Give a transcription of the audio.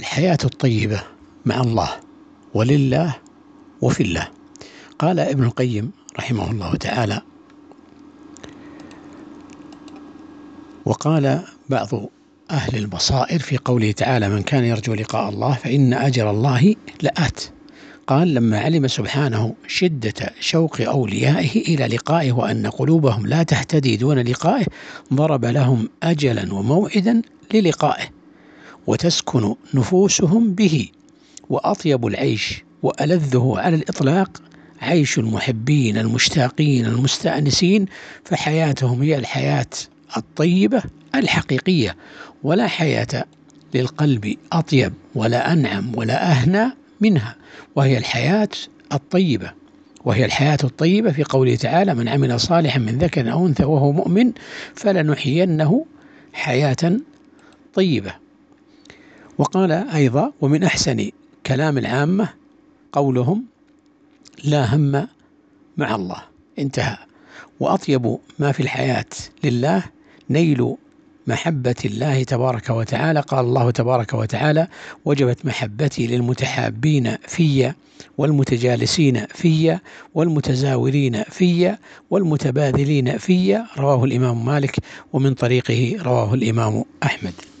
الحياة الطيبة مع الله ولله وفي الله. قال ابن القيم رحمه الله تعالى وقال بعض أهل البصائر في قوله تعالى من كان يرجو لقاء الله فإن أجل الله لآت قال لما علم سبحانه شدة شوق أوليائه إلى لقائه وأن قلوبهم لا تهتدي دون لقائه ضرب لهم أجلا وموعدا للقائه وتسكن نفوسهم به وأطيب العيش وألذه على الإطلاق. عيش المحبين المشتاقين المستأنسين فحياتهم هي الحياة الطيبة الحقيقية ولا حياة للقلب أطيب ولا أنعم ولا أهنى منها وهي الحياة الطيبة. وهي الحياة الطيبة في قوله تعالى من عمل صالحا من ذكر أو أنثى وهو مؤمن فلنحيينه حياة طيبة. وقال أيضا ومن أحسن كلام العامة قولهم لا هم مع الله انتهى. وأطيب ما في الحياة لله نيل محبة الله تبارك وتعالى. قال الله تبارك وتعالى وجبت محبتي للمتحابين في والمتجالسين في والمتزاورين في والمتبادلين في. رواه الإمام مالك ومن طريقه رواه الإمام أحمد.